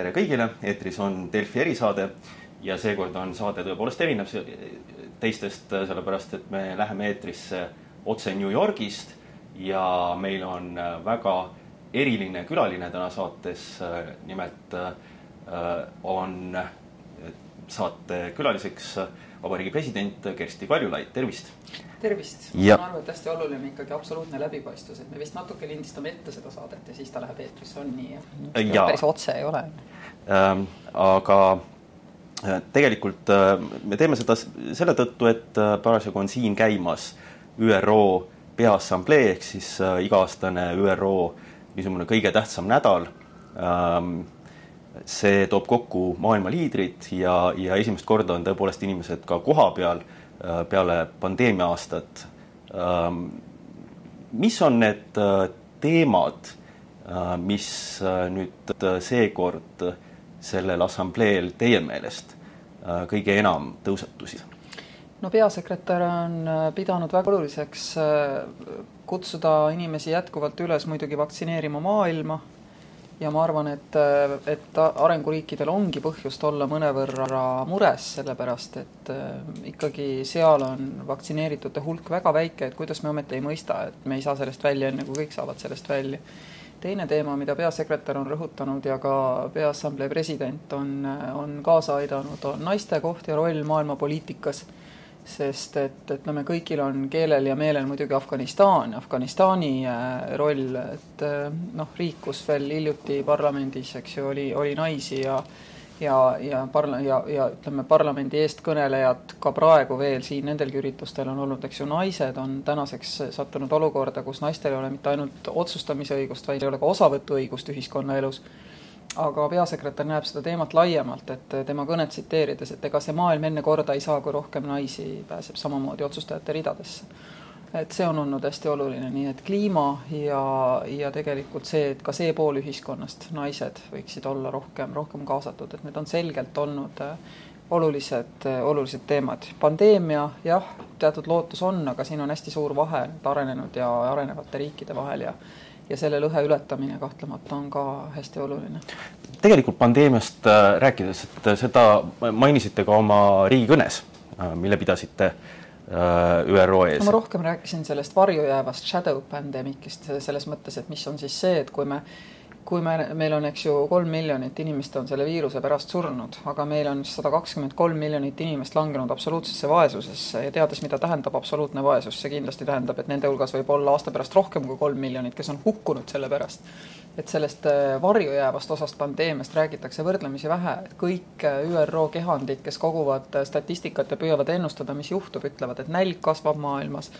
tere kõigile, eetris on Delfi erisaade ja seekord on saade tõepoolest erinev teistest, sellepärast et me läheme eetrisse otse New Yorgist ja meil on väga eriline külaline täna saates, nimelt on saate külaliseks Vabariigi President Kersti Kaljulaid, tervist! tervist! ma aru, et hästi oluline ikkagi absoluutne läbipaistvus, et me vist natuke lindistame ette seda saadet ja siis ta läheb eetrisse, on nii jah? päris otse ei ole ähm,. aga äh, tegelikult äh, me teeme seda selle tõttu, et äh, parasjagu on siin käimas ÜRO Peaassamblee ehk siis iga-aastane ÜRO niisugune kõige tähtsam nädal ähm, see toob kokku maailma liidrid ja, ja esimest korda on tõepoolest inimesed ka kohapeal äh, peale pandeemia aastat. Ähm, mis on need äh, teemad, äh, mis nüüd seekord sellel assambleel teie meelest kõige enam tõusetusid? no peasekretär on pidanud väga oluliseks kutsuda inimesi jätkuvalt üles muidugi vaktsineerima maailma ja ma arvan, et, et arenguriikidel ongi põhjust olla mõnevõrra mures, sellepärast et äh, ikkagi seal on vaktsineeritute hulk väga väike, et kuidas me ometi ei mõista, et me ei saa sellest välja, enne kui kõik saavad sellest välja. teine teema, mida peasekretär on rõhutanud ja ka Peaassamblee president on, on kaasa aidanud, on naiste koht ja roll maailma poliitikas sest et ütleme, kõigil on keelel ja meelel muidugi Afganistan, Afganistani äh, roll, et äh, noh, riik, kus veel hiljuti parlamendis, eks ju, oli, oli naisi ja ja, ja parla- ja, ja ütleme, parlamendi eestkõnelejad ka praegu veel siin nendelgi üritustel on olnud, eks ju, naised on tänaseks sattunud olukorda, kus naistel ei ole mitte ainult otsustamise õigust, vaid ei ole ka osavõtuõigust ühiskonnaelus aga peasekretär näeb seda teemat laiemalt, et tema kõnet tsiteerides, et ega see maailm enne korda ei saa, kui rohkem naisi pääseb samamoodi otsustajate ridadesse. et see on olnud hästi oluline, nii et kliima ja, ja tegelikult see, et ka see pool ühiskonnast, naised võiksid olla rohkem, rohkem kaasatud, et need on selgelt olnud äh, olulised, äh, olulised teemad. pandeemia, jah, teatud lootus on, aga siin on hästi suur vahe arenenud ja arenevate riikide vahel ja ja selle lõhe ületamine kahtlemata on ka hästi oluline. tegelikult pandeemiast äh, rääkides, et äh, seda mainisite ka oma riigikõnes, äh, mille pidasite ÜRO ees. ma rohkem rääkisin sellest varjujäävast shadow pandemic'ist selles mõttes, et mis on siis see, et kui me kui me, meil on, eks ju, kolm miljonit inimest on selle viiruse pärast surnud, aga meil on sada kakskümmend kolm miljonit inimest langenud absoluutsesse vaesusesse ja teades, mida tähendab absoluutne vaesus, see kindlasti tähendab, et nende hulgas võib olla aasta pärast rohkem kui kolm miljonit, kes on hukkunud selle pärast. et sellest äh, varju jäävast osast pandeemiast räägitakse võrdlemisi vähe, et kõik äh, ÜRO kehandid, kes koguvad äh, statistikat ja püüavad ennustada, mis juhtub, ütlevad, et nälg kasvab maailmas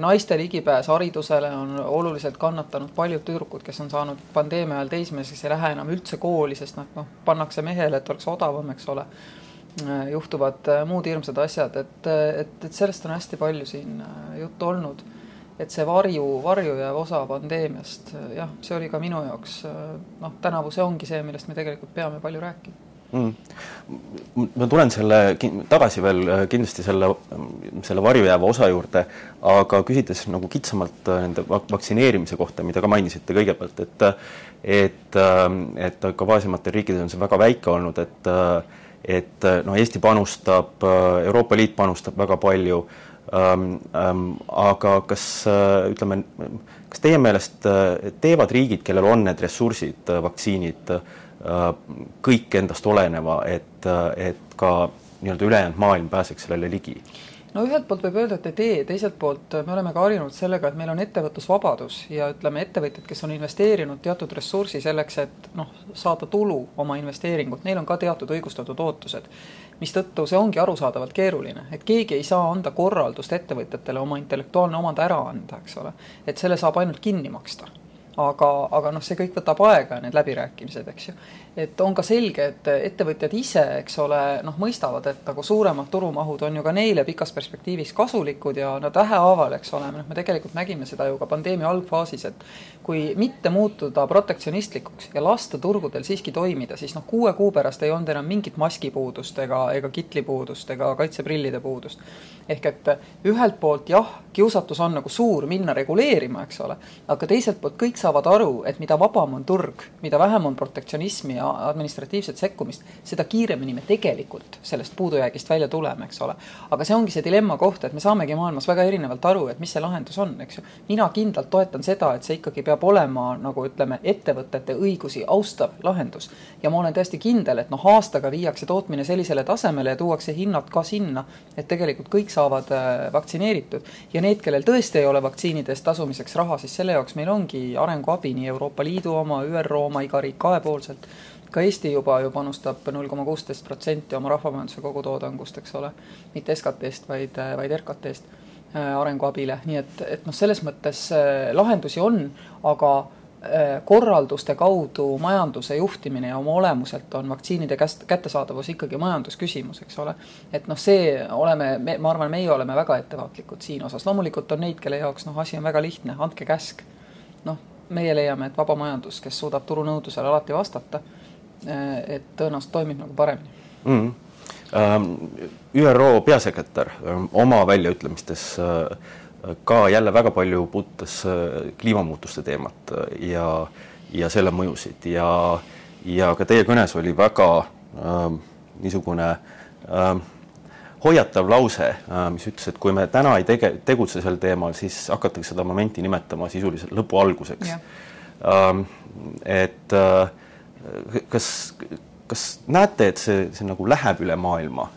naiste ligipääs haridusele on oluliselt kannatanud, paljud tüdrukud, kes on saanud pandeemia ajal teismeliseks, ei lähe enam üldse kooli, sest nad noh, pannakse mehele, et oleks odavam, eks ole. Äh, juhtuvad äh, muud hirmsad asjad, et, et, et sellest on hästi palju siin juttu olnud. et see varju, varju jääv osa pandeemiast, jah, see oli ka minu jaoks noh, tänavu see ongi see, millest me tegelikult peame palju rääkima mm.. ma tulen selle tagasi veel äh, kindlasti selle, selle varjujääva osa juurde, aga küsides nagu kitsamalt äh, nende vaktsineerimise kohta, mida ka mainisite kõigepealt, et et, ähm, et ka vaesematel riikidel on see väga väike olnud, et et noh, Eesti panustab, Euroopa Liit panustab väga palju ähm,, ähm, aga kas ütleme, kas teie meelest teevad riigid, kellel on need ressursid, vaktsiinid äh,, Äh, kõik endast oleneva, et, äh, et ka nii-öelda ülejäänud maailm pääseks sellele ligi? no ühelt poolt võib öelda, et ei tee, teiselt poolt me oleme ka harjunud sellega, et meil on ettevõtlusvabadus ja ütleme, ettevõtjad, kes on investeerinud teatud ressursi selleks, et noh, saada tulu oma investeeringult, neil on ka teatud õigustatud ootused. mistõttu see ongi arusaadavalt keeruline, et keegi ei saa anda korraldust ettevõtjatele oma intellektuaalne omand ära anda, eks ole. et selle saab ainult kinni maksta aga, aga noh, see kõik võtab aega, need läbirääkimised, eks ju. et on ka selge, et ettevõtjad ise, eks ole, noh, mõistavad, et nagu suuremad turumahud on ju ka neile pikas perspektiivis kasulikud ja nad vähehaaval, eks ole, noh, me tegelikult nägime seda ju ka pandeemia algfaasis, et kui mitte muutuda protektsionistlikuks ja lasta turgudel siiski toimida, siis noh, kuue kuu pärast ei olnud enam mingit maskipuudust ega, ega kitlipuudust ega kaitseprillide puudust. ehk et ühelt poolt jah, kiusatus on nagu suur minna reguleerima, eks ole, aga teiselt poolt kõik saavad aru, et mida vabam on turg, mida vähem on protektsionismi ja administratiivset sekkumist, seda kiiremini me tegelikult sellest puudujäägist välja tuleme, eks ole. aga see ongi see dilemma koht, et me saamegi maailmas väga erinevalt aru, et mis see lahendus on, eks ju. mina kindlalt toetan seda, et see ikkagi peab olema nagu ütleme, ettevõtete õigusi austav lahendus. ja ma olen täiesti kindel, et noh, aastaga viiakse tootmine sellisele tasemele ja tuuakse hinnad ka sinna, et tegelikult kõik saavad äh, vaktsineeritud. ja need, kellel tõesti ei ole vaktsiinide eest tasumiseks raha, siis selle jaoks meil ongi arenguabi, nii Euroopa Liidu oma, ÜRO oma, iga riik kahepoolselt. ka Eesti juba ju panustab null koma kuusteist protsenti oma rahvamajanduse kogutoodangust, eks ole, mitte SKT-st, vaid, vaid RKT-st äh, arenguabile, nii et, et noh, selles mõttes äh, lahendusi on, aga Äh, korralduste kaudu majanduse juhtimine ja oma olemuselt on vaktsiinide käst-, kättesaadavus ikkagi majandusküsimus, eks ole. et noh, see oleme, me, ma arvan, meie oleme väga ettevaatlikud siin osas, loomulikult on neid, kelle jaoks noh, asi on väga lihtne, andke käsk. noh, meie leiame, et vaba majandus, kes suudab turunõudlusele alati vastata, äh, et tõenäoliselt toimib nagu paremini mm. -hmm. ÜRO peasekretär ähm, oma väljaütlemistes äh, ka jälle väga palju puudutas äh, kliimamuutuste teemat äh, ja, ja selle mõjusid ja, ja ka teie kõnes oli väga äh, niisugune äh, hoiatav lause äh,, mis ütles, et kui me täna ei tege, tegutse sel teemal, siis hakatakse seda momenti nimetama sisuliselt lõpu alguseks. Ähm, et äh, kas, kas näete, et see, see nagu läheb üle maailma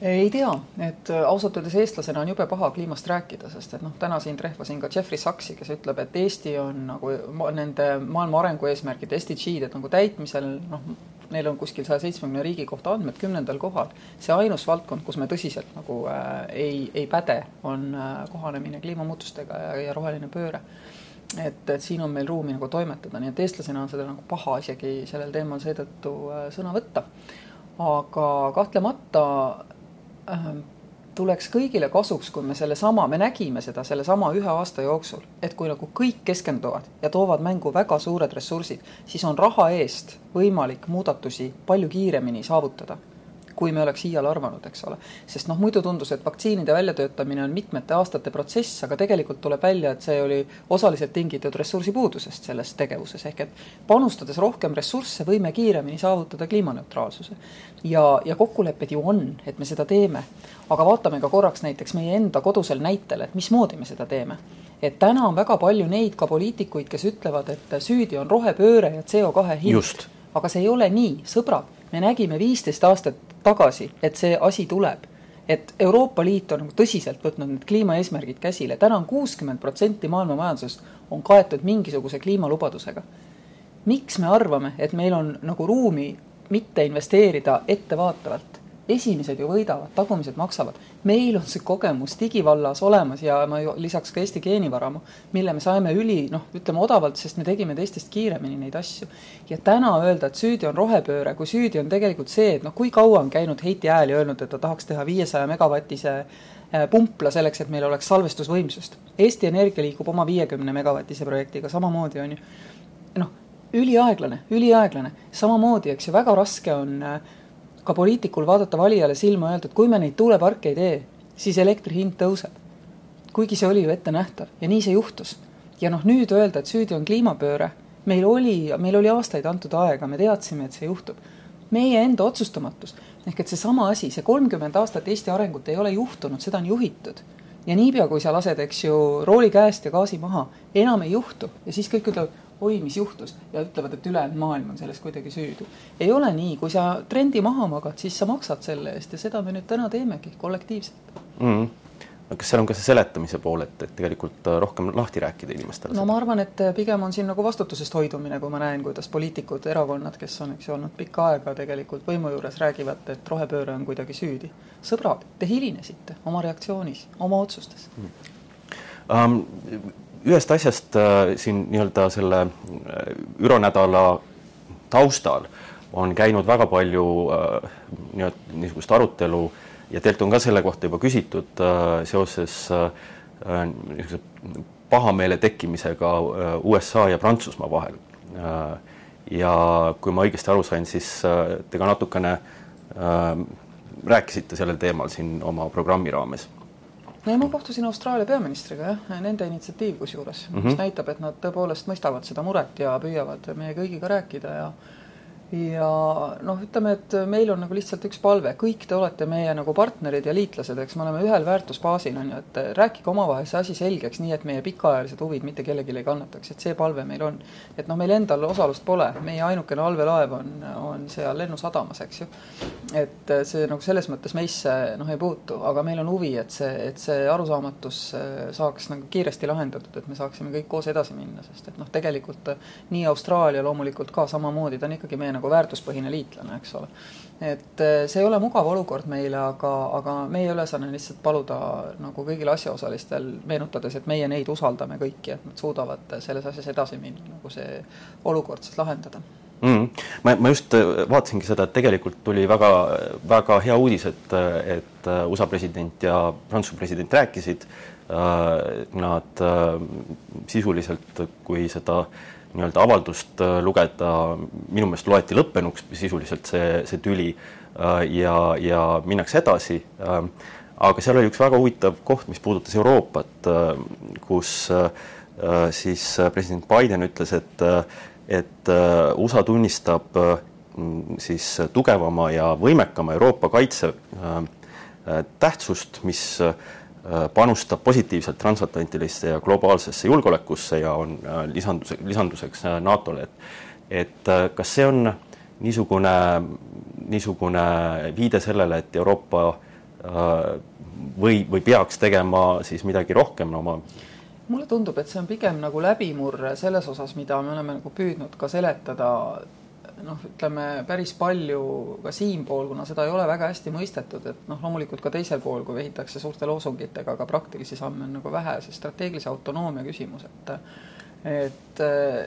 ei tea, et äh, ausalt öeldes eestlasena on jube paha kliimast rääkida, sest et noh, täna siin trehvasin ka Jeffrey Sachsi, kes ütleb, et Eesti on nagu nende maailma arengueesmärgide SDG-de nagu täitmisel noh, neil on kuskil saja seitsmekümne riigi kohta andmed kümnendal kohal. see ainus valdkond, kus me tõsiselt nagu äh, ei, ei päde, on äh, kohanemine kliimamuutustega ja, ja roheline pööre. Et, et siin on meil ruumi nagu toimetada, nii et eestlasena on seda nagu paha isegi sellel teemal seetõttu äh, sõna võtta. aga kahtlemata Ähm, tuleks kõigile kasuks, kui me sellesama, me nägime seda sellesama ühe aasta jooksul, et kui nagu kõik keskenduvad ja toovad mängu väga suured ressursid, siis on raha eest võimalik muudatusi palju kiiremini saavutada kui me oleks iial arvanud, eks ole. sest noh, muidu tundus, et vaktsiinide väljatöötamine on mitmete aastate protsess, aga tegelikult tuleb välja, et see oli osaliselt tingitud ressursipuudusest selles tegevuses, ehk et panustades rohkem ressursse, võime kiiremini saavutada kliimaneutraalsuse. ja, ja kokkulepped ju on, et me seda teeme. aga vaatame ka korraks näiteks meie enda kodusel näitel, et mismoodi me seda teeme et täna on väga palju neid ka poliitikuid, kes ütlevad, et süüdi on rohepööre ja CO2 hind. aga see ei ole nii, sõbrad, me nägime viisteist aastat tagasi, et see asi tuleb. et Euroopa Liit on nagu tõsiselt võtnud need kliimaeesmärgid käsile, täna on kuuskümmend protsenti maailma majandusest on kaetud mingisuguse kliimalubadusega. miks me arvame, et meil on nagu ruumi mitte investeerida ettevaatavalt? Esimesed ju võidavad, tagumised maksavad. meil on see kogemus digivallas olemas ja ma ju lisaks ka Eesti geenivaramu, mille me saime üli noh, ütleme odavalt, sest me tegime teistest kiiremini neid asju. ja täna öelda, et süüdi on rohepööre, kui süüdi on tegelikult see, et noh, kui kaua on käinud Heiti Hääl ja öelnud, et ta tahaks teha viiesaja megavatise äh, pumpla selleks, et meil oleks salvestusvõimsust. Eesti Energia liigub oma viiekümne megavatise projektiga, samamoodi on ju noh, üliaeglane, üliaeglane, samamoodi, eks ju, väga raske on äh, ka poliitikul vaadata valijale silma, öelda, et kui me neid tuuleparke ei tee, siis elektri hind tõuseb. kuigi see oli ju ettenähtav ja nii see juhtus. ja noh, nüüd öelda, et süüdi on kliimapööre, meil oli, meil oli aastaid antud aega, me teadsime, et see juhtub. meie enda otsustamatus, ehk et seesama asi, see kolmkümmend aastat Eesti arengut ei ole juhtunud, seda on juhitud. ja niipea, kui sa lased, eks ju, rooli käest ja gaasi maha, enam ei juhtu ja siis kõik ütlevad, oi, mis juhtus, ja ütlevad, et ülejäänud maailm on selles kuidagi süüdi. ei ole nii, kui sa trendi maha magad, siis sa maksad selle eest ja seda me nüüd täna teemegi kollektiivselt mm. -hmm kas seal on ka see seletamise pool, et, et tegelikult äh, rohkem lahti rääkida inimestele? no seda? ma arvan, et äh, pigem on siin nagu vastutusest hoidumine, kui ma näen, kuidas poliitikud, erakonnad, kes on, eks ju, olnud pikka aega tegelikult võimu juures, räägivad, et rohepööre on kuidagi süüdi. sõbrad, te hilinesite oma reaktsioonis, oma otsustes mm. um, ühest asjast äh, siin nii-öelda selle äh, üronädala taustal on käinud väga palju äh, nii-öelda niisugust arutelu ja teilt on ka selle kohta juba küsitud äh, seoses äh, niisuguse pahameele tekkimisega äh, USA ja Prantsusmaa vahel äh,. ja kui ma õigesti aru sain, siis äh, te ka natukene äh, rääkisite sellel teemal siin oma programmi raames no ja ma kohtusin Austraalia peaministriga jah, nende initsiatiiv kusjuures mm, -hmm. mis näitab, et nad tõepoolest mõistavad seda muret ja püüavad meie kõigiga rääkida ja ja noh, ütleme, et meil on nagu lihtsalt üks palve, kõik te olete meie nagu partnerid ja liitlased, eks me oleme ühel väärtusbaasil, on ju, et rääkige omavahel see asi selgeks, nii et meie pikaajalised huvid mitte kellelegi ei kannataks, et see palve meil on. et noh, meil endal osalust pole, meie ainukene allveelaev on, on seal lennusadamas, eks ju. et see nagu selles mõttes meisse noh, ei puutu, aga meil on huvi, et see, et see arusaamatus saaks nagu kiiresti lahendatud, et me saaksime kõik koos edasi minna, sest et noh, tegelikult nii Austraalia loomulikult ka samamoodi, ta on ikkagi meie nagu väärtuspõhine liitlane, eks ole. et eh, see ei ole mugav olukord meile, aga, aga meie ülesanne on lihtsalt paluda nagu kõigil asjaosalistel, meenutades, et meie neid usaldame kõiki, et nad suudavad selles asjas edasi minna, nagu see olukord siis lahendada mm.. ma, ma just eh, vaatasingi seda, et tegelikult tuli väga, väga hea uudis, et, et USA president ja Prantsuse president rääkisid. Nad sisuliselt, kui seda nii-öelda avaldust äh, lugeda, minu meelest loeti lõppenuks sisuliselt see, see tüli äh, ja, ja minnakse edasi. Äh, aga seal oli üks väga huvitav koht, mis puudutas Euroopat, kus siis president Biden ütles, et, et USA tunnistab siis tugevama ja võimekama Euroopa kaitse tähtsust, mis Äh, panustab positiivselt transatlantilisse ja globaalsesse julgeolekusse ja on äh, lisandus, lisanduseks äh, NATO-le, et et kas see on niisugune, niisugune viide sellele, et Euroopa või, või peaks tegema siis midagi rohkem oma mulle tundub, et see on pigem nagu läbimurre selles osas, mida me oleme nagu püüdnud ka seletada noh, ütleme päris palju ka siinpool, kuna seda ei ole väga hästi mõistetud, et noh, loomulikult ka teisel pool, kui vehitakse suurte loosungitega, aga praktilisi samme on nagu vähe, see strateegilise autonoomia küsimus, et et,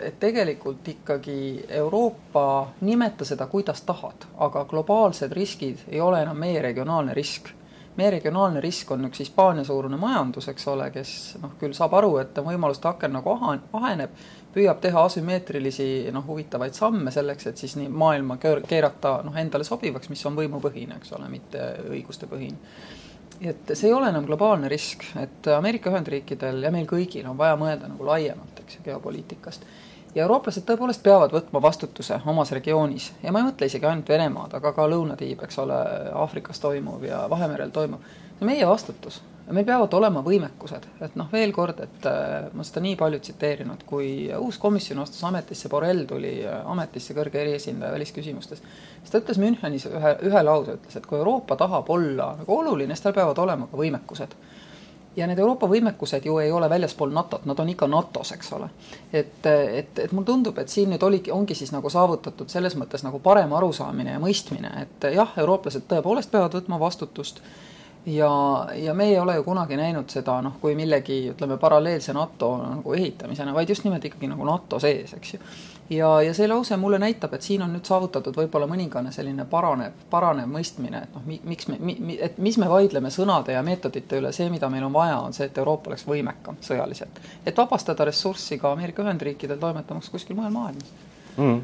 et tegelikult ikkagi Euroopa, nimeta seda, kuidas tahad, aga globaalsed riskid ei ole enam meie regionaalne risk. Meie regionaalne risk on üks Hispaania suurune majandus, eks ole, kes noh, küll saab aru, et võimaluste aken nagu aheneb, püüab teha asümmeetrilisi noh, huvitavaid samme selleks, et siis nii maailma keerata noh, endale sobivaks, mis on võimupõhine, eks ole, mitte õigustepõhine. et see ei ole enam globaalne risk, et Ameerika Ühendriikidel ja meil kõigil on vaja mõelda nagu laiemalt, eks ju, geopoliitikast ja eurooplased tõepoolest peavad võtma vastutuse omas regioonis ja ma ei mõtle isegi ainult Venemaad, aga ka lõunatiib, eks ole, Aafrikas toimuv ja Vahemerel toimuv. see on meie vastutus meil peavad olema võimekused, et noh, veel kord, et äh, ma seda nii palju tsiteerinud, kui uus komisjon astus ametisse, Borrell tuli äh, ametisse kõrge eriesindaja välisküsimustes, siis ta ütles Münchenis ühe, ühe lause, ütles, et kui Euroopa tahab olla nagu oluline, siis tal peavad olema ka võimekused ja need Euroopa võimekused ju ei ole väljaspool NATO-t, nad on ikka NATO-s, eks ole. et, et, et mulle tundub, et siin nüüd oligi, ongi siis nagu saavutatud selles mõttes nagu parem arusaamine ja mõistmine, et jah, eurooplased tõepoolest peavad võtma vastutust ja, ja me ei ole ju kunagi näinud seda noh, kui millegi, ütleme, paralleelse NATO nagu ehitamisena, vaid just nimelt ikkagi nagu NATO sees, eks ju. Ja, ja see lause mulle näitab, et siin on nüüd saavutatud võib-olla mõningane selline paranev, paranev mõistmine, et noh, miks me mi,, et mis me vaidleme sõnade ja meetodite üle, see, mida meil on vaja, on see, et Euroopa oleks võimekam sõjaliselt. et vabastada ressurssi ka Ameerika Ühendriikidel toimetamaks kuskil mujal maailmas. Mm..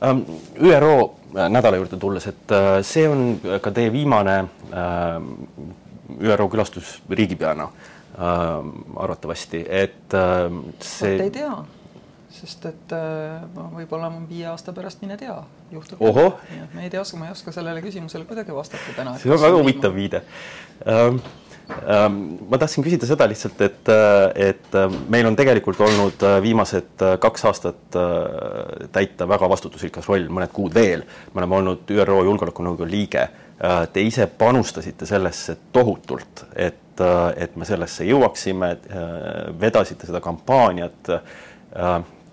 ÜRO äh, nädala juurde tulles, et äh, see on ka teie viimane äh, ÜRO külastus riigipeana arvatavasti, et see. ei tea sest et äh, võib-olla viie aasta pärast, mine tea, juhtub. me ei tea, ma ei oska sellele küsimusele kuidagi vastata täna. see on väga huvitav viide ähm,. Ähm, ma tahtsin küsida seda lihtsalt, et, äh, et äh, meil on tegelikult olnud äh, viimased kaks aastat täita väga vastutusrikas roll, mõned kuud veel. me oleme olnud ÜRO Julgeolekunõukogu liige. Te ise panustasite sellesse tohutult, et, et me sellesse jõuaksime, vedasite seda kampaaniat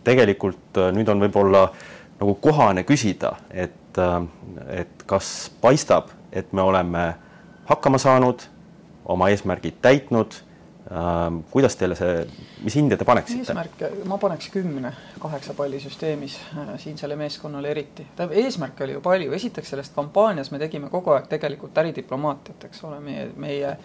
tegelikult äh, nüüd on võib-olla nagu kohane küsida, et, äh, et kas paistab, et me oleme hakkama saanud, oma eesmärgid täitnud äh,. kuidas teile see, mis hinde te paneksite? eesmärke, ma paneks kümne kaheksa palli süsteemis äh, siinsele meeskonnale eriti. tähendab, eesmärke oli ju palju, esiteks selles kampaanias me tegime kogu aeg tegelikult äridiplomaatiat, eks ole, meie, meie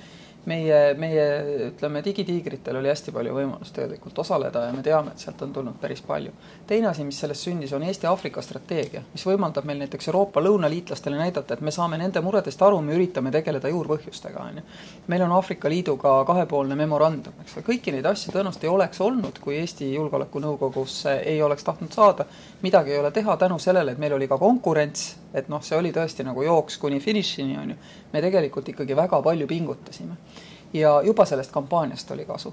meie, meie ütleme, digitiigritel oli hästi palju võimalust tegelikult osaleda ja me teame, et sealt on tulnud päris palju. teine asi, mis sellest sündis, on Eesti-Aafrika strateegia, mis võimaldab meil näiteks Euroopa lõunaliitlastele näidata, et me saame nende muredest aru, me üritame tegeleda juurpõhjustega, on ju. meil on Aafrika Liiduga kahepoolne memorandum, eks ole, kõiki neid asju tõenäoliselt ei oleks olnud, kui Eesti Julgeolekunõukogusse ei oleks tahtnud saada. midagi ei ole teha tänu sellele, et meil oli ka konkurents, et noh, see oli tõesti nagu jooks kuni finišini, on ju. Me tegelikult ikkagi väga palju pingutasime ja juba sellest kampaaniast oli kasu.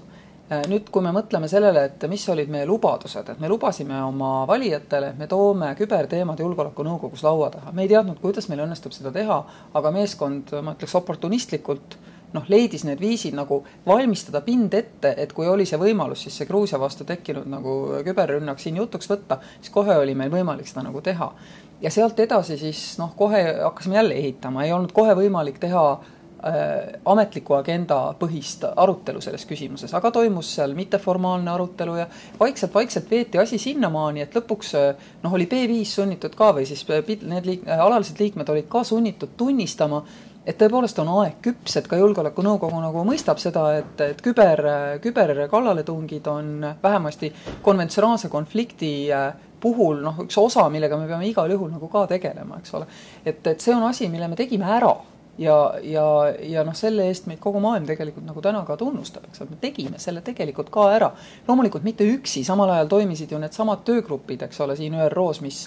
Äh, nüüd, kui me mõtleme sellele, et mis olid meie lubadused, et me lubasime oma valijatele, et me toome küberteemad Julgeolekunõukogus laua taha. me ei teadnud, kuidas meil õnnestub seda teha, aga meeskond, ma ütleks oportunistlikult, noh, leidis need viisid nagu valmistada pind ette, et kui oli see võimalus, siis see Gruusia vastu tekkinud nagu küberrünnak siin jutuks võtta, siis kohe oli meil võimalik seda nagu teha. ja sealt edasi siis noh, kohe hakkasime jälle ehitama, ei olnud kohe võimalik teha Äh, ametliku agenda põhist arutelu selles küsimuses, aga toimus seal mitteformaalne arutelu ja vaikselt-vaikselt veeti asi sinnamaani, et lõpuks äh, noh, oli B5 sunnitud ka või siis äh, need liik-, alalised liikmed olid ka sunnitud tunnistama, et tõepoolest on aeg küps, et ka Julgeolekunõukogu nagu mõistab seda, et, et küber, küberkallaletungid on vähemasti konventsionaalse konflikti puhul noh, üks osa, millega me peame igal juhul nagu ka tegelema, eks ole. et, et see on asi, mille me tegime ära ja, ja, ja noh, selle eest meid kogu maailm tegelikult nagu täna ka tunnustab, eks ole, me tegime selle tegelikult ka ära. loomulikult mitte üksi, samal ajal toimisid ju needsamad töögrupid, eks ole, siin ÜRO-s, mis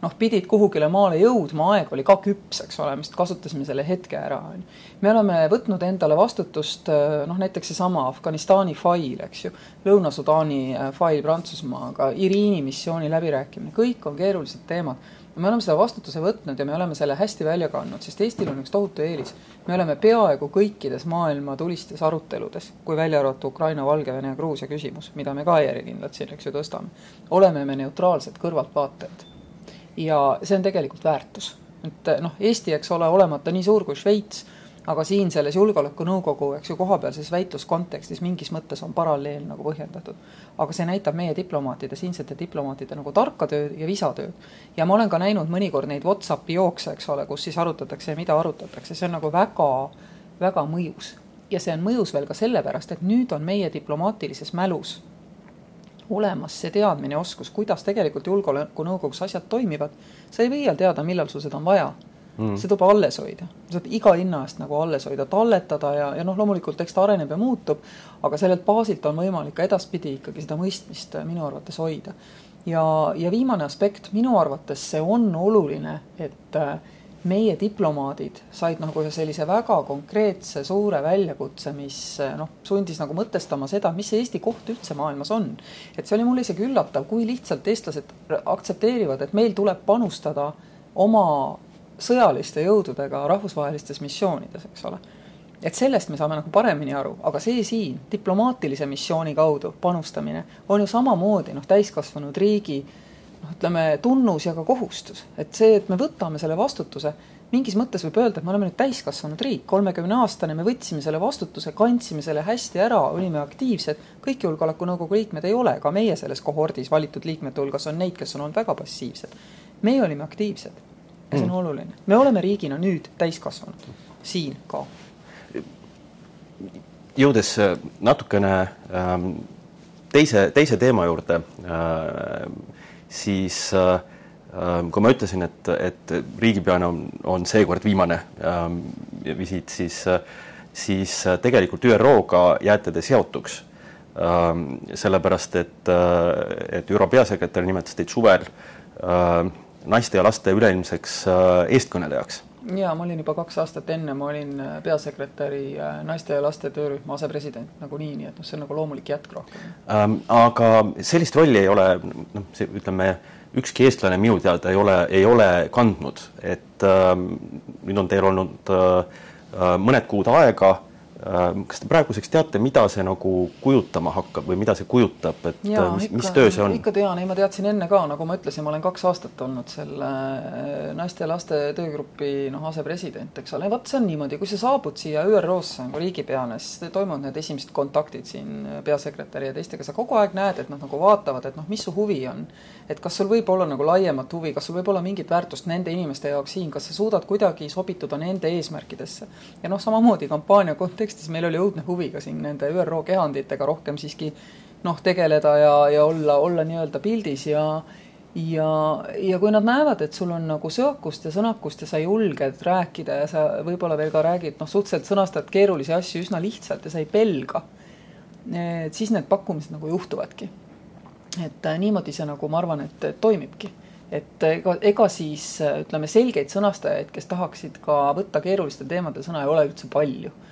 noh, pidid kuhugile maale jõudma, aeg oli ka küps, eks ole, me just kasutasime selle hetke ära, on ju. me oleme võtnud endale vastutust, noh näiteks seesama Afganistani fail, eks ju, Lõuna-Sudaani fail Prantsusmaaga, Iriini missiooni läbirääkimine, kõik on keerulised teemad me oleme seda vastutuse võtnud ja me oleme selle hästi välja kandnud, sest Eestil on üks tohutu eelis. me oleme peaaegu kõikides maailma tulistes aruteludes, kui välja arvata Ukraina, Valgevene ja Gruusia küsimus, mida me ka järjekindlalt siin, eks ju, tõstame, oleme me neutraalsed kõrvaltvaatajad. ja see on tegelikult väärtus. et noh, Eesti, eks ole, olemata nii suur kui Šveits aga siin selles Julgeolekunõukogu, eks ju, kohapealses väitluskontekstis mingis mõttes on paralleel nagu põhjendatud. aga see näitab meie diplomaatide, siinsete diplomaatide nagu tarka tööd ja visatööd. ja ma olen ka näinud mõnikord neid Whatsappi jookse, eks ole, kus siis arutatakse, mida arutatakse, see on nagu väga, väga mõjus. ja see on mõjus veel ka sellepärast, et nüüd on meie diplomaatilises mälus olemas see teadmine ja oskus, kuidas tegelikult Julgeolekunõukogus asjad toimivad. sa ei või iial teada, millal sul seda on vaja mm.. seda tuleb alles hoida, tuleb iga hinna eest nagu alles hoida, talletada ja, ja noh, loomulikult eks ta areneb ja muutub, aga sellelt baasilt on võimalik ka edaspidi ikkagi seda mõistmist äh, minu arvates hoida. ja, ja viimane aspekt, minu arvates see on oluline, et äh, meie diplomaadid said nagu sellise väga konkreetse suure väljakutse, mis äh, noh, sundis nagu mõtestama seda, mis see Eesti koht üldse maailmas on. et see oli mulle isegi üllatav, kui lihtsalt eestlased aktsepteerivad, et meil tuleb panustada oma sõjaliste jõududega rahvusvahelistes missioonides, eks ole. et sellest me saame nagu paremini aru, aga see siin diplomaatilise missiooni kaudu panustamine on ju samamoodi noh, täiskasvanud riigi noh, ütleme tunnus ja ka kohustus, et see, et me võtame selle vastutuse, mingis mõttes võib öelda, et me oleme nüüd täiskasvanud riik, kolmekümne aastane, me võtsime selle vastutuse, kandsime selle hästi ära, olime aktiivsed, kõik Julgeolekunõukogu liikmed ei ole, ka meie selles kohordis valitud liikmete hulgas on neid, kes on olnud väga passiivsed. meie olime aktiivsed ja see on mm. oluline. me oleme riigina nüüd täiskasvanud, siin ka. jõudes äh, natukene ähm, teise, teise teema juurde äh,, siis äh, ähm, kui ma ütlesin, et, et riigipeana on, on seekord viimane ähm, visiit, siis äh,, siis äh, tegelikult ÜRO-ga jääte te seotuks ähm,. sellepärast, et, äh, et ÜRO peasekretär nimetas teid suvel äh, naiste ja laste üleilmseks äh, eestkõnelejaks. jaa, ma olin juba kaks aastat enne, ma olin äh, peasekretäri äh, naiste ja laste töörühma asepresident nagunii, nii et noh, see on nagu loomulik jätk rohkem ähm,. aga sellist rolli ei ole, noh, see ütleme, ükski eestlane minu teada ei ole, ei ole kandnud, et ähm, nüüd on teil olnud äh, mõned kuud aega kas te praeguseks teate, mida see nagu kujutama hakkab või mida see kujutab, et äh, mis, ikka, mis töö see on? ikka tean, ei ma teadsin enne ka, nagu ma ütlesin, ma olen kaks aastat olnud selle äh, naiste ja laste töögrupi noh, asepresident, eks ole, vot see on niimoodi, kui sa saabud siia ÜRO-sse nagu riigipeana, siis toimuvad need esimesed kontaktid siin peasekretäri ja teistega, sa kogu aeg näed, et nad nagu vaatavad, et noh, mis su huvi on. et kas sul võib olla nagu laiemat huvi, kas sul võib olla mingit väärtust nende inimeste jaoks siin, kas sa suudad kuidagi sobituda nende eesmärkidesse. ja noh, samamoodi kampaania kontekstis kontekstis meil oli õudne huvi ka siin nende ÜRO kehanditega rohkem siiski noh, tegeleda ja, ja olla, olla nii-öelda pildis ja ja, ja kui nad näevad, et sul on nagu söakust ja sõnakust ja sa julged rääkida ja sa võib-olla veel ka räägid, noh, suhteliselt sõnastad keerulisi asju üsna lihtsalt ja sa ei pelga, et siis need pakkumised nagu juhtuvadki. et äh, niimoodi see nagu ma arvan, et toimibki et ega, ega siis ütleme, selgeid sõnastajaid, kes tahaksid ka võtta keerulistel teemadel sõna, ei ole üldse palju Äh,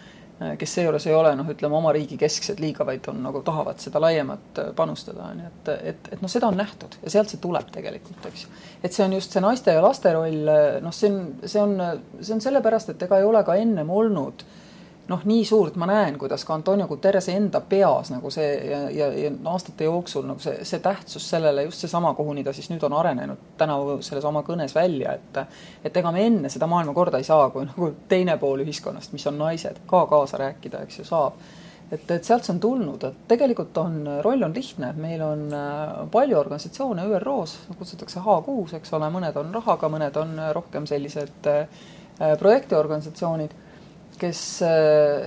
kes seejuures ei ole noh, ütleme oma riigi kesksed liiga, vaid on nagu tahavad seda laiemat äh, panustada, on ju, et, et, et noh, seda on nähtud ja sealt see tuleb tegelikult, eks ju. et see on just see naiste ja laste roll, äh, noh, see on, see on, see on sellepärast, et ega ei ole ka ennem olnud äh, noh, nii suurt ma näen, kuidas ka Antonio Guterrese enda peas nagu see ja, ja, ja aastate jooksul nagu see, see tähtsus sellele, just seesama, kuhuni ta siis nüüd on arenenud tänavu selles oma kõnes välja, et et ega me enne seda maailma korda ei saa, kui nagu teine pool ühiskonnast, mis on naised, ka kaasa rääkida, eks ju, saab. Et, et sealt see on tulnud, et tegelikult on, roll on lihtne, meil on äh, palju organisatsioone ÜRO-s, kutsutakse H6, eks ole, mõned on rahaga, mõned on rohkem sellised äh, projektiorganisatsioonid kes,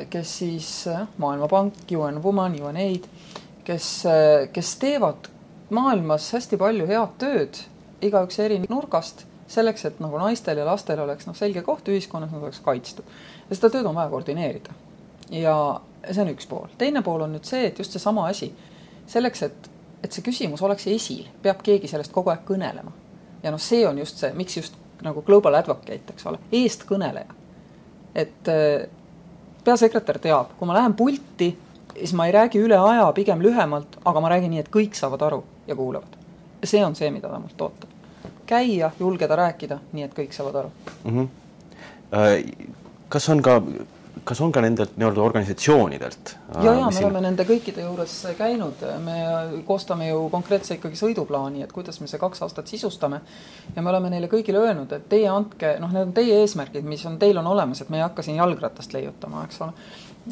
kes siis Maailmapank, UN Women, UNAID, kes, kes teevad maailmas hästi palju head tööd, igaüks eri nurgast, selleks, et nagu naistel ja lastel oleks noh, selge koht ühiskonnas, nad oleks kaitstud. ja seda tööd on vaja koordineerida. ja see on üks pool. teine pool on nüüd see, et just seesama asi, selleks, et, et see küsimus oleks esil, peab keegi sellest kogu aeg kõnelema. ja noh, see on just see, miks just nagu global advocate, eks ole, eestkõneleja et äh, peasekretär teab, kui ma lähen pulti, siis ma ei räägi üle aja, pigem lühemalt, aga ma räägin nii, et kõik saavad aru ja kuulavad. see on see, mida ta mult ootab. käia, julgeda rääkida, nii et kõik saavad aru mm. -hmm. kas on ka kas on ka nendelt nii-öelda organisatsioonidelt? ja, ja me siin... oleme nende kõikide juures käinud, me koostame ju konkreetse ikkagi sõiduplaani, et kuidas me see kaks aastat sisustame. ja me oleme neile kõigile öelnud, et teie andke, noh, need on teie eesmärgid, mis on teil on olemas, et me ei hakka siin jalgratast leiutama, eks ole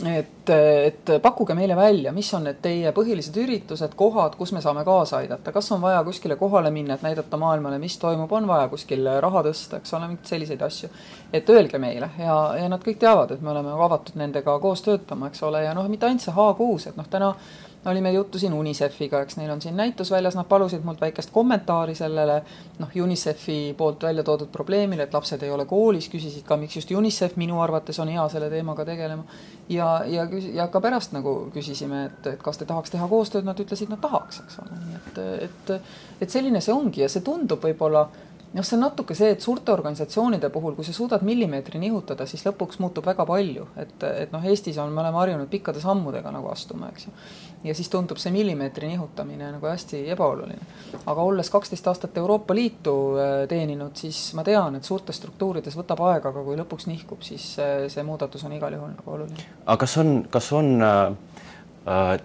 et, et pakkuge meile välja, mis on need teie põhilised üritused, kohad, kus me saame kaasa aidata, kas on vaja kuskile kohale minna, et näidata maailmale, mis toimub, on vaja kuskil raha tõsta, eks ole, mingeid selliseid asju. et öelge meile. Ja, ja nad kõik teavad, et me oleme avatud nendega koos töötama, eks ole, ja noh, mitte ainult see H6, et noh, täna oli meil juttu siin UNICEF-iga, eks neil on siin näitus väljas, nad palusid mult väikest kommentaari sellele noh, UNICEF-i poolt välja toodud probleemile, et lapsed ei ole koolis, küsisid ka, miks just UNICEF minu arvates on hea selle teemaga tegelema. ja, ja, ja ka pärast nagu küsisime, et, et kas te tahaks teha koostööd, nad ütlesid, nad tahaks, eks ole, nii et, et et selline see ongi ja see tundub võib-olla noh, see on natuke see, et suurte organisatsioonide puhul, kui sa suudad millimeetri nihutada, siis lõpuks muutub väga palju, et, et noh, Eestis on, me oleme harjunud pikkade sammudega nagu astuma, eks ju. ja siis tundub see millimeetri nihutamine nagu hästi ebaoluline. aga olles kaksteist aastat Euroopa Liitu äh, teeninud, siis ma tean, et suurtes struktuurides võtab aega, aga kui lõpuks nihkub, siis äh, see muudatus on igal juhul nagu oluline. aga kas on, kas on Äh,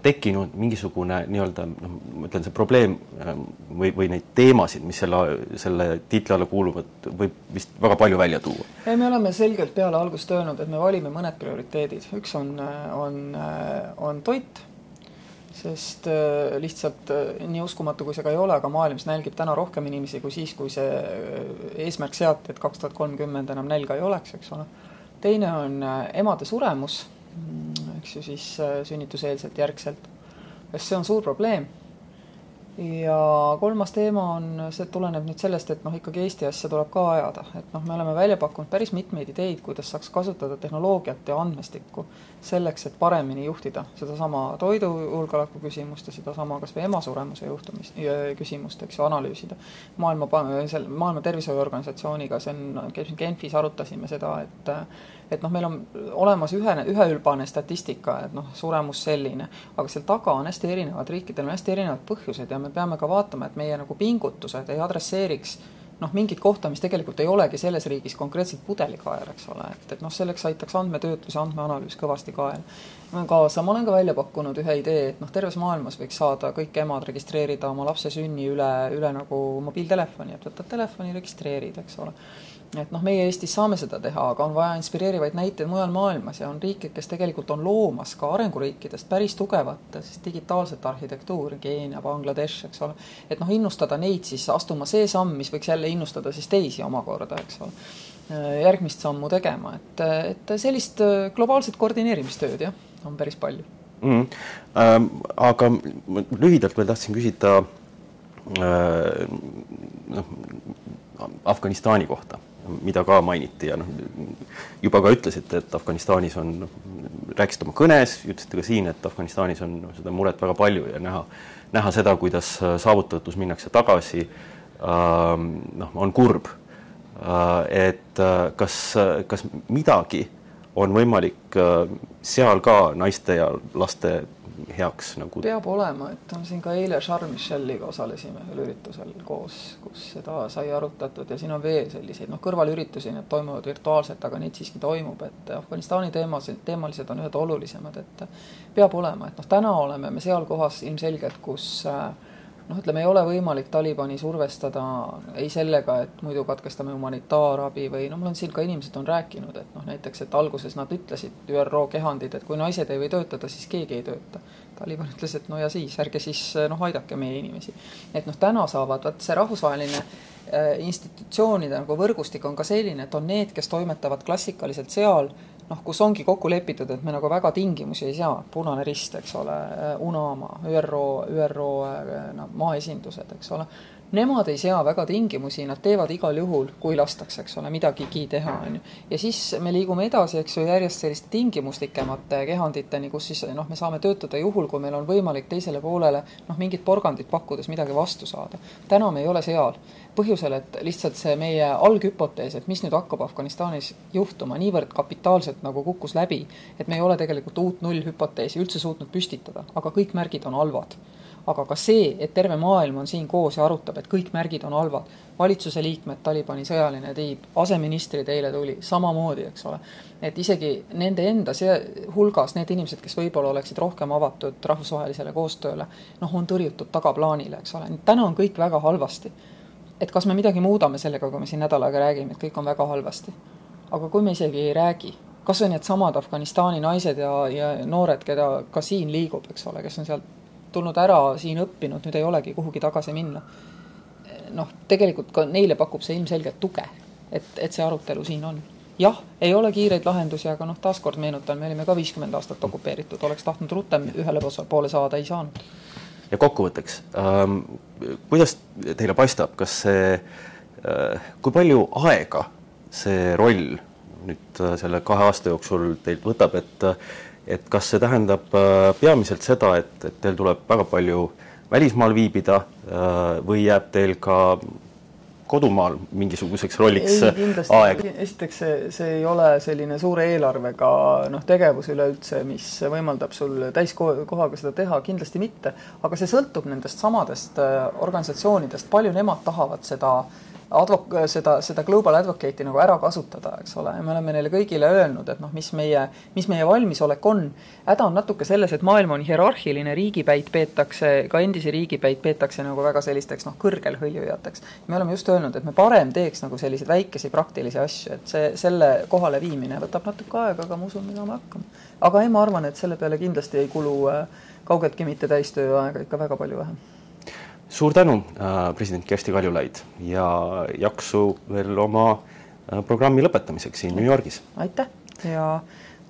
tekkinud mingisugune nii-öelda noh, ma ütlen, see probleem äh, või, või neid teemasid, mis selle, selle tiitli alla kuuluvad, võib vist väga palju välja tuua? ei, me oleme selgelt peale algust öelnud, et me valime mõned prioriteedid, üks on, on, on toit, sest lihtsalt nii uskumatu, kui see ka ei ole, aga maailmas nälgib täna rohkem inimesi kui siis, kui see eesmärk seati, et kaks tuhat kolmkümmend enam nälga ei oleks, eks ole. teine on emade suremus eks ju, siis äh, sünnituseelselt järgselt. see on suur probleem. ja kolmas teema on, see tuleneb nüüd sellest, et noh, ikkagi Eesti asja tuleb ka ajada, et noh, me oleme välja pakkunud päris mitmeid ideid, kuidas saaks kasutada tehnoloogiat ja andmestikku selleks, et paremini juhtida sedasama toidujulgeoleku küsimust ja sedasama kas või emasuremuse juhtumist, küsimust, eks ju, analüüsida. maailma, seal Maailma Tervishoiuorganisatsiooniga, see on, Genfis, arutasime seda, et et noh, meil on olemas ühene, üheülbane statistika, et noh, suremus selline, aga seal taga on hästi erinevad, riikidel on hästi erinevad põhjused ja me peame ka vaatama, et meie nagu pingutused ei adresseeriks noh, mingit kohta, mis tegelikult ei olegi selles riigis konkreetselt pudelikael, eks ole, et, et noh, selleks aitaks andmetöötlus ja andmeanalüüs kõvasti kaela. kaasa, ma olen ka välja pakkunud ühe idee, et noh, terves maailmas võiks saada kõik emad registreerida oma lapse sünni üle, üle nagu mobiiltelefoni, et võtad telefoni, registreerid, eks ole et noh, meie Eestis saame seda teha, aga on vaja inspireerivaid näiteid mujal maailmas ja on riike, kes tegelikult on loomas ka arenguriikidest päris tugevat digitaalset arhitektuuri, Keenia, Bangladesh, eks ole. et noh, innustada neid siis astuma see samm, mis võiks jälle innustada siis teisi omakorda, eks ole järgmist sammu tegema, et, et sellist globaalset koordineerimistööd jah, on päris palju mm. -hmm. Ähm, aga lühidalt veel tahtsin küsida äh, noh, Afganistani kohta, mida ka mainiti ja noh, juba ka ütlesite, et Afganistanis on, rääkisite oma kõnes, ütlesite ka siin, et Afganistanis on seda muret väga palju ja näha, näha seda, kuidas saavutatus minnakse tagasi äh,, noh, on kurb äh,. et äh, kas, kas midagi on võimalik äh, seal ka naiste ja laste heaks nagu peab olema, et on siin ka eile Charles Micheliga osalesime ühel üritusel koos, kus seda sai arutatud ja siin on veel selliseid noh, kõrvalüritusi, need toimuvad virtuaalselt, aga neid siiski toimub, et Afganistani teemas, teemalised on ühed olulisemad, et peab olema, et noh, täna oleme me seal kohas ilmselgelt, kus äh, noh, ütleme, ei ole võimalik Talibani survestada ei sellega, et muidu katkestame humanitaarabi või noh, mul on siin ka inimesed on rääkinud, et noh, näiteks, et alguses nad ütlesid, ÜRO kehandid, et kui naised ei või töötada, siis keegi ei tööta. Taliban ütles, et no ja siis, ärge siis noh, aidake meie inimesi. et noh, täna saavad, vaat see rahvusvaheline äh, institutsioonide nagu võrgustik on ka selline, et on need, kes toimetavad klassikaliselt seal noh, kus ongi kokku lepitud, et me nagu väga tingimusi ei sea, Punane Rist, eks ole, UNAMA, ÜRO, ÜRO no, maaesindused, eks ole, nemad ei sea väga tingimusi, nad teevad igal juhul, kui lastakse, eks ole, midagigi teha, on ju. ja siis me liigume edasi, eks ju, järjest selliste tingimuslikemate kehanditeni, kus siis noh, me saame töötada juhul, kui meil on võimalik teisele poolele noh, mingit porgandit pakkudes midagi vastu saada. täna me ei ole seal põhjusel, et lihtsalt see meie alghüpotees, et mis nüüd hakkab Afganistanis juhtuma, niivõrd kapitaalselt nagu kukkus läbi, et me ei ole tegelikult uut nullhüpoteesi üldse suutnud püstitada, aga kõik märgid on halvad. aga ka see, et terve maailm on siin koos ja arutab, et kõik märgid on halvad, valitsuse liikmed, Talibani sõjaline tiib, aseministrid eile tuli, samamoodi, eks ole. et isegi nende enda see hulgas, need inimesed, kes võib-olla oleksid rohkem avatud rahvusvahelisele koostööle, noh, on tõrjutud tagaplaanile, eks ole, täna on kõik väga halvasti et kas me midagi muudame sellega, kui me siin nädal aega räägime, et kõik on väga halvasti. aga kui me isegi ei räägi, kas või needsamad Afganistani naised ja, ja noored, keda ka siin liigub, eks ole, kes on sealt tulnud ära, siin õppinud, nüüd ei olegi kuhugi tagasi minna. noh, tegelikult ka neile pakub see ilmselgelt tuge, et, et see arutelu siin on. jah, ei ole kiireid lahendusi, aga noh, taaskord meenutan, me olime ka viiskümmend aastat okupeeritud, oleks tahtnud rutem ühele poole saada, ei saanud ja kokkuvõtteks ähm,, kuidas teile paistab, kas see äh,, kui palju aega see roll nüüd äh, selle kahe aasta jooksul teilt võtab, et et kas see tähendab äh, peamiselt seda, et, et teil tuleb väga palju välismaal viibida äh, või jääb teil ka kodumaal mingisuguseks rolliks aeg? esiteks see, see ei ole selline suure eelarvega noh, tegevus üleüldse, mis võimaldab sul täiskohaga seda teha, kindlasti mitte. aga see sõltub nendest samadest äh, organisatsioonidest, palju nemad tahavad seda äh, advok-, seda, seda global advocate'i nagu ära kasutada, eks ole, ja me oleme neile kõigile öelnud, et noh, mis meie, mis meie valmisolek on. häda on natuke selles, et maailm on hierarhiline, riigipäid peetakse, ka endisi riigipäid peetakse nagu väga sellisteks noh, kõrgelhõljujateks. me oleme just öelnud, et me parem teeks nagu selliseid väikesi praktilisi asju, et see, selle kohale viimine võtab natuke aega, aga ma usun, me saame hakkama. aga ei, ma arvan, et selle peale kindlasti ei kulu äh, kaugeltki mitte täistööaega, ikka väga palju vähem suur tänu, äh, president Kersti Kaljulaid ja jaksu veel oma äh, programmi lõpetamiseks siin New Yorgis. aitäh ja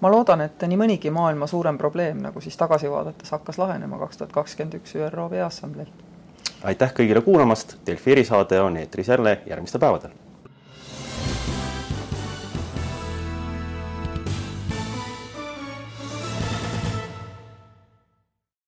ma loodan, et nii mõnigi maailma suurem probleem, nagu siis tagasi vaadates hakkas lahenema kaks tuhat kakskümmend üks ÜRO Peaassambleel. aitäh kõigile kuulamast, Delfi erisaade on eetris jälle järgmistel päevadel